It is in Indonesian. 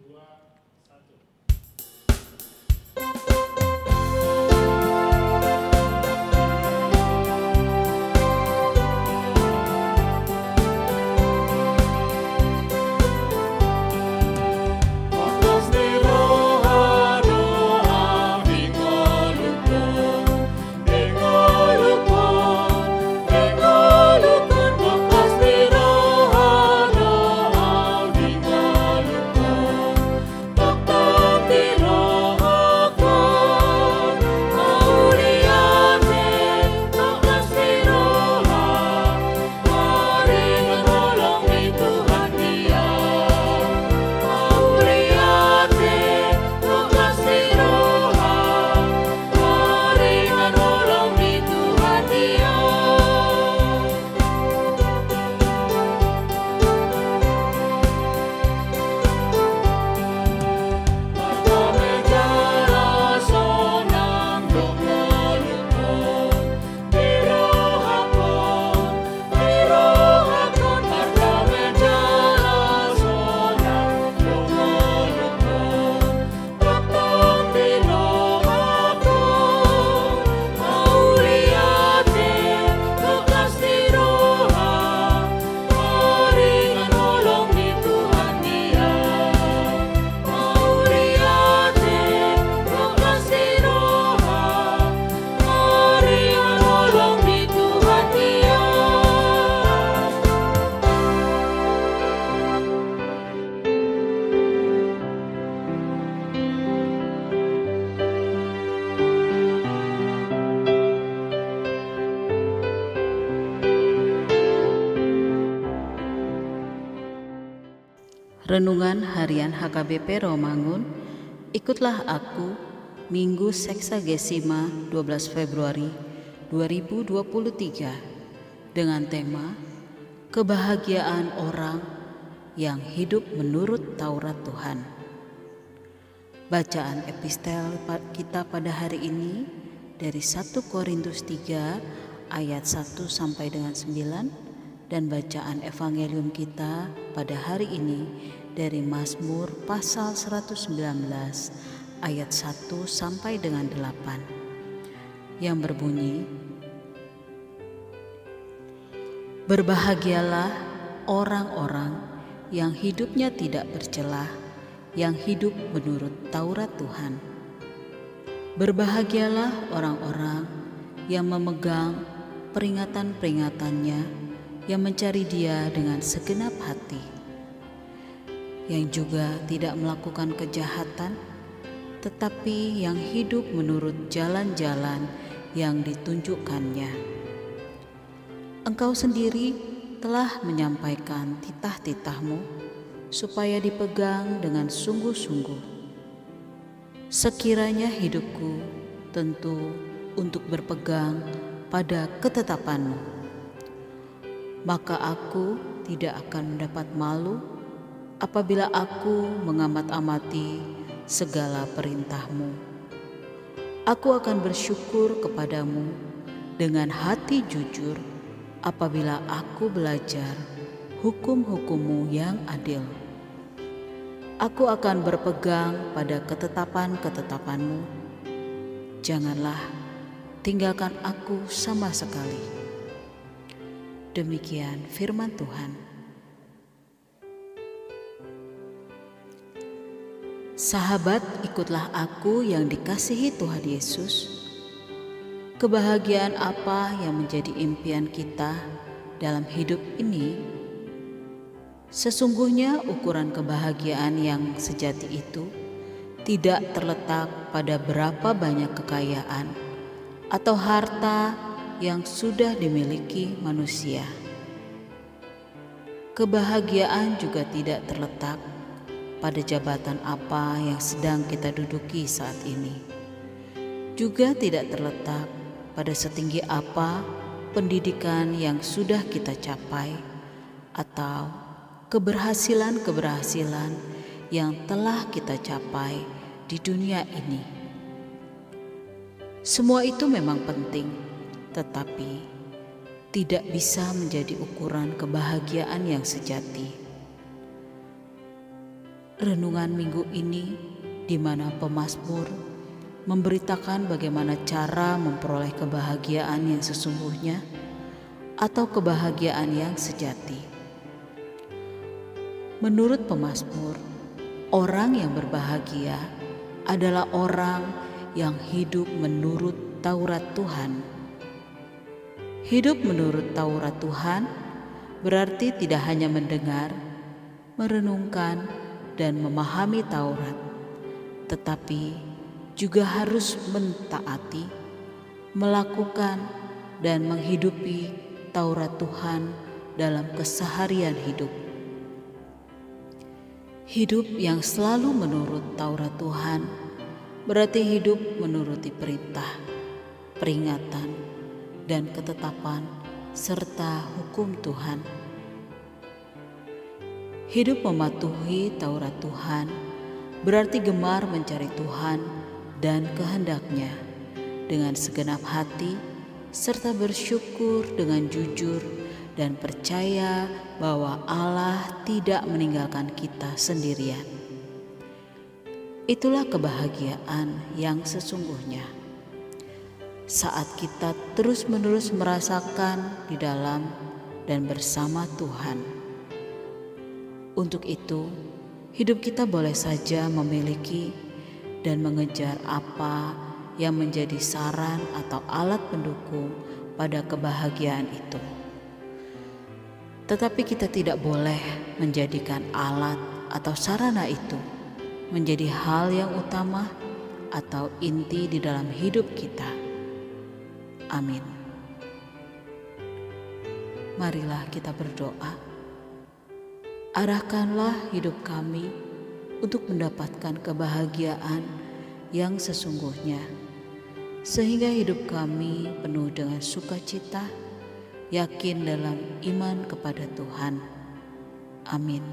dua satu. Renungan Harian HKBP Romangun Ikutlah aku Minggu Seksagesima 12 Februari 2023 dengan tema Kebahagiaan orang yang hidup menurut Taurat Tuhan. Bacaan epistel kita pada hari ini dari 1 Korintus 3 ayat 1 sampai dengan 9 dan bacaan evangelium kita pada hari ini dari Mazmur pasal 119 ayat 1 sampai dengan 8 yang berbunyi Berbahagialah orang-orang yang hidupnya tidak bercelah, yang hidup menurut Taurat Tuhan. Berbahagialah orang-orang yang memegang peringatan-peringatannya yang mencari Dia dengan segenap hati, yang juga tidak melakukan kejahatan, tetapi yang hidup menurut jalan-jalan yang ditunjukkannya. Engkau sendiri telah menyampaikan titah-titahmu supaya dipegang dengan sungguh-sungguh. Sekiranya hidupku tentu untuk berpegang pada ketetapanmu maka aku tidak akan mendapat malu apabila aku mengamat-amati segala perintahmu. Aku akan bersyukur kepadamu dengan hati jujur apabila aku belajar hukum-hukummu yang adil. Aku akan berpegang pada ketetapan-ketetapanmu. Janganlah tinggalkan aku sama sekali Demikian firman Tuhan. Sahabat, ikutlah aku yang dikasihi Tuhan Yesus. Kebahagiaan apa yang menjadi impian kita dalam hidup ini? Sesungguhnya ukuran kebahagiaan yang sejati itu tidak terletak pada berapa banyak kekayaan atau harta yang sudah dimiliki manusia. Kebahagiaan juga tidak terletak pada jabatan apa yang sedang kita duduki saat ini. Juga tidak terletak pada setinggi apa pendidikan yang sudah kita capai atau keberhasilan-keberhasilan yang telah kita capai di dunia ini. Semua itu memang penting tetapi tidak bisa menjadi ukuran kebahagiaan yang sejati. renungan minggu ini di mana pemazmur memberitakan bagaimana cara memperoleh kebahagiaan yang sesungguhnya atau kebahagiaan yang sejati. Menurut pemazmur, orang yang berbahagia adalah orang yang hidup menurut Taurat Tuhan. Hidup menurut Taurat Tuhan berarti tidak hanya mendengar, merenungkan, dan memahami Taurat, tetapi juga harus mentaati, melakukan, dan menghidupi Taurat Tuhan dalam keseharian hidup. Hidup yang selalu menurut Taurat Tuhan berarti hidup menuruti perintah, peringatan, dan ketetapan serta hukum Tuhan. Hidup mematuhi Taurat Tuhan berarti gemar mencari Tuhan dan kehendaknya dengan segenap hati serta bersyukur dengan jujur dan percaya bahwa Allah tidak meninggalkan kita sendirian. Itulah kebahagiaan yang sesungguhnya. Saat kita terus-menerus merasakan di dalam dan bersama Tuhan. Untuk itu, hidup kita boleh saja memiliki dan mengejar apa yang menjadi saran atau alat pendukung pada kebahagiaan itu. Tetapi kita tidak boleh menjadikan alat atau sarana itu menjadi hal yang utama atau inti di dalam hidup kita. Amin. Marilah kita berdoa. Arahkanlah hidup kami untuk mendapatkan kebahagiaan yang sesungguhnya, sehingga hidup kami penuh dengan sukacita, yakin dalam iman kepada Tuhan. Amin.